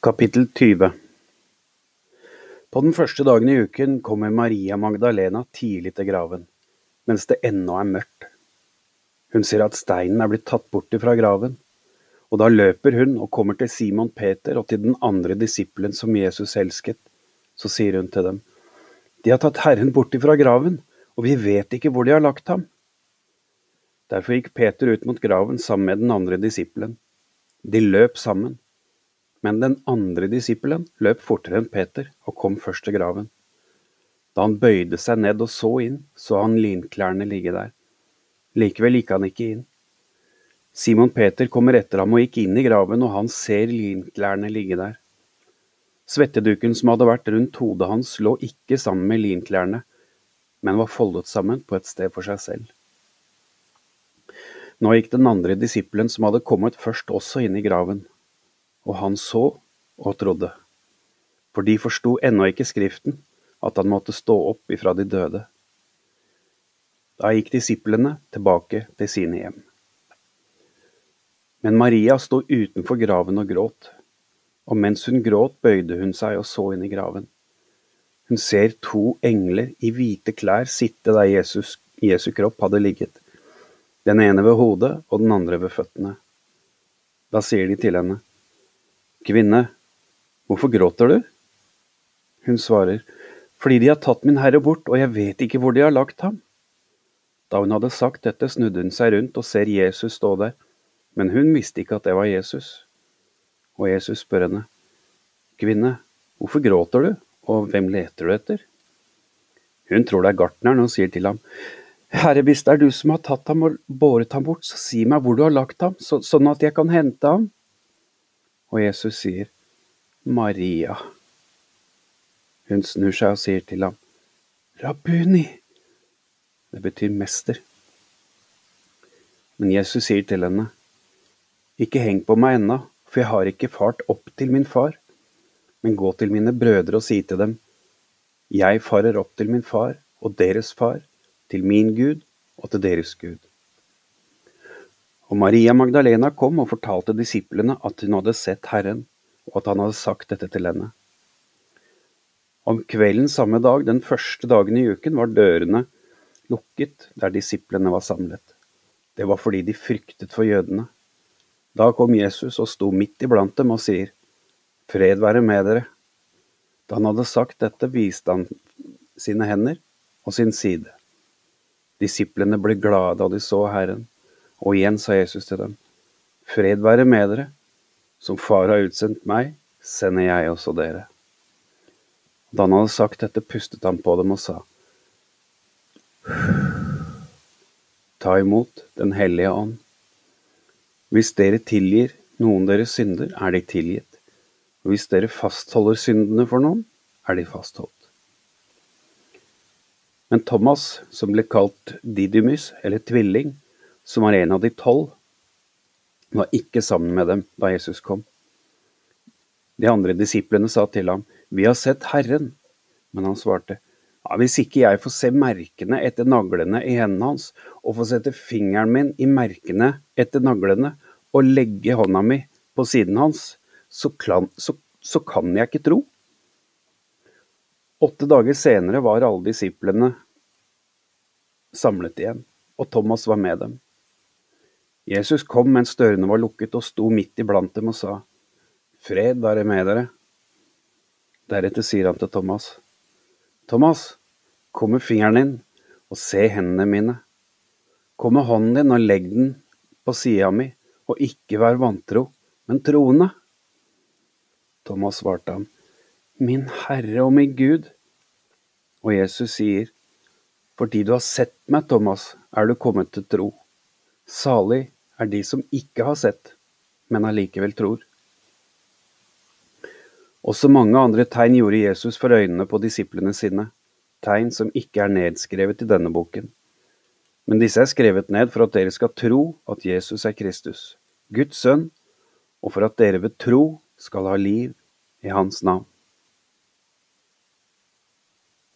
Kapittel 20 På den første dagen i uken kommer Maria Magdalena tidlig til graven, mens det ennå er mørkt. Hun ser at steinen er blitt tatt bort fra graven, og da løper hun og kommer til Simon Peter og til den andre disippelen som Jesus elsket. Så sier hun til dem, De har tatt Herren bort fra graven, og vi vet ikke hvor de har lagt ham. Derfor gikk Peter ut mot graven sammen med den andre disippelen. De løp sammen. Men den andre disippelen løp fortere enn Peter og kom først til graven. Da han bøyde seg ned og så inn, så han linklærne ligge der. Likevel gikk han ikke inn. Simon Peter kommer etter ham og gikk inn i graven, og han ser linklærne ligge der. Svetteduken som hadde vært rundt hodet hans, lå ikke sammen med linklærne, men var foldet sammen på et sted for seg selv. Nå gikk den andre disippelen som hadde kommet først, også inn i graven. Og han så og trodde, for de forsto ennå ikke Skriften, at han måtte stå opp ifra de døde. Da gikk disiplene tilbake til sine hjem. Men Maria sto utenfor graven og gråt, og mens hun gråt, bøyde hun seg og så inn i graven. Hun ser to engler i hvite klær sitte der Jesus, Jesu kropp hadde ligget, den ene ved hodet og den andre ved føttene. Da sier de til henne, Kvinne, hvorfor gråter du? Hun svarer, Fordi de har tatt min herre bort, og jeg vet ikke hvor de har lagt ham. Da hun hadde sagt dette, snudde hun seg rundt og ser Jesus stå der, men hun visste ikke at det var Jesus. Og Jesus spør henne, Kvinne, hvorfor gråter du, og hvem leter du etter? Hun tror det er gartneren og sier til ham, Herre, hvis det er du som har tatt ham og båret ham bort, så si meg hvor du har lagt ham, så, sånn at jeg kan hente ham. Og Jesus sier, Maria. Hun snur seg og sier til ham, Rabuni. Det betyr mester. Men Jesus sier til henne, Ikke heng på meg ennå, for jeg har ikke fart opp til min far. Men gå til mine brødre og si til dem, Jeg farer opp til min far og deres far, til min Gud og til deres Gud. Og Maria Magdalena kom og fortalte disiplene at hun hadde sett Herren, og at han hadde sagt dette til henne. Om kvelden samme dag, den første dagen i uken, var dørene lukket der disiplene var samlet. Det var fordi de fryktet for jødene. Da kom Jesus og sto midt iblant dem og sier, Fred være med dere. Da han hadde sagt dette, viste han sine hender og sin side. Disiplene ble glade da de så Herren. Og igjen sa Jesus til dem, Fred være med dere. Som Far har utsendt meg, sender jeg også dere. Da han hadde sagt dette, pustet han på dem og sa, Ta imot Den hellige ånd. Hvis dere tilgir noen deres synder, er de tilgitt. Og hvis dere fastholder syndene for noen, er de fastholdt. Men Thomas, som ble kalt Didymus, eller tvilling, som var en av de tolv, var ikke sammen med dem da Jesus kom. De andre disiplene sa til ham, Vi har sett Herren. Men han svarte, ja, Hvis ikke jeg får se merkene etter naglene i hendene hans, og får sette fingeren min i merkene etter naglene, og legge hånda mi på siden hans, så, klan, så, så kan jeg ikke tro. Åtte dager senere var alle disiplene samlet igjen, og Thomas var med dem. Jesus kom mens dørene var lukket og sto midt iblant dem og sa, Fred være med dere. Deretter sier han til Thomas, Thomas, kom med fingeren din og se hendene mine. Kom med hånden din og legg den på sida mi, og ikke vær vantro, men troende. Thomas svarte ham, Min Herre og min Gud. Og Jesus sier, Fordi du har sett meg, Thomas, er du kommet til tro. Salig er de som ikke har sett, men allikevel tror. Også mange andre tegn gjorde Jesus for øynene på disiplene sine, tegn som ikke er nedskrevet i denne boken. Men disse er skrevet ned for at dere skal tro at Jesus er Kristus, Guds sønn, og for at dere ved tro skal ha liv i Hans navn.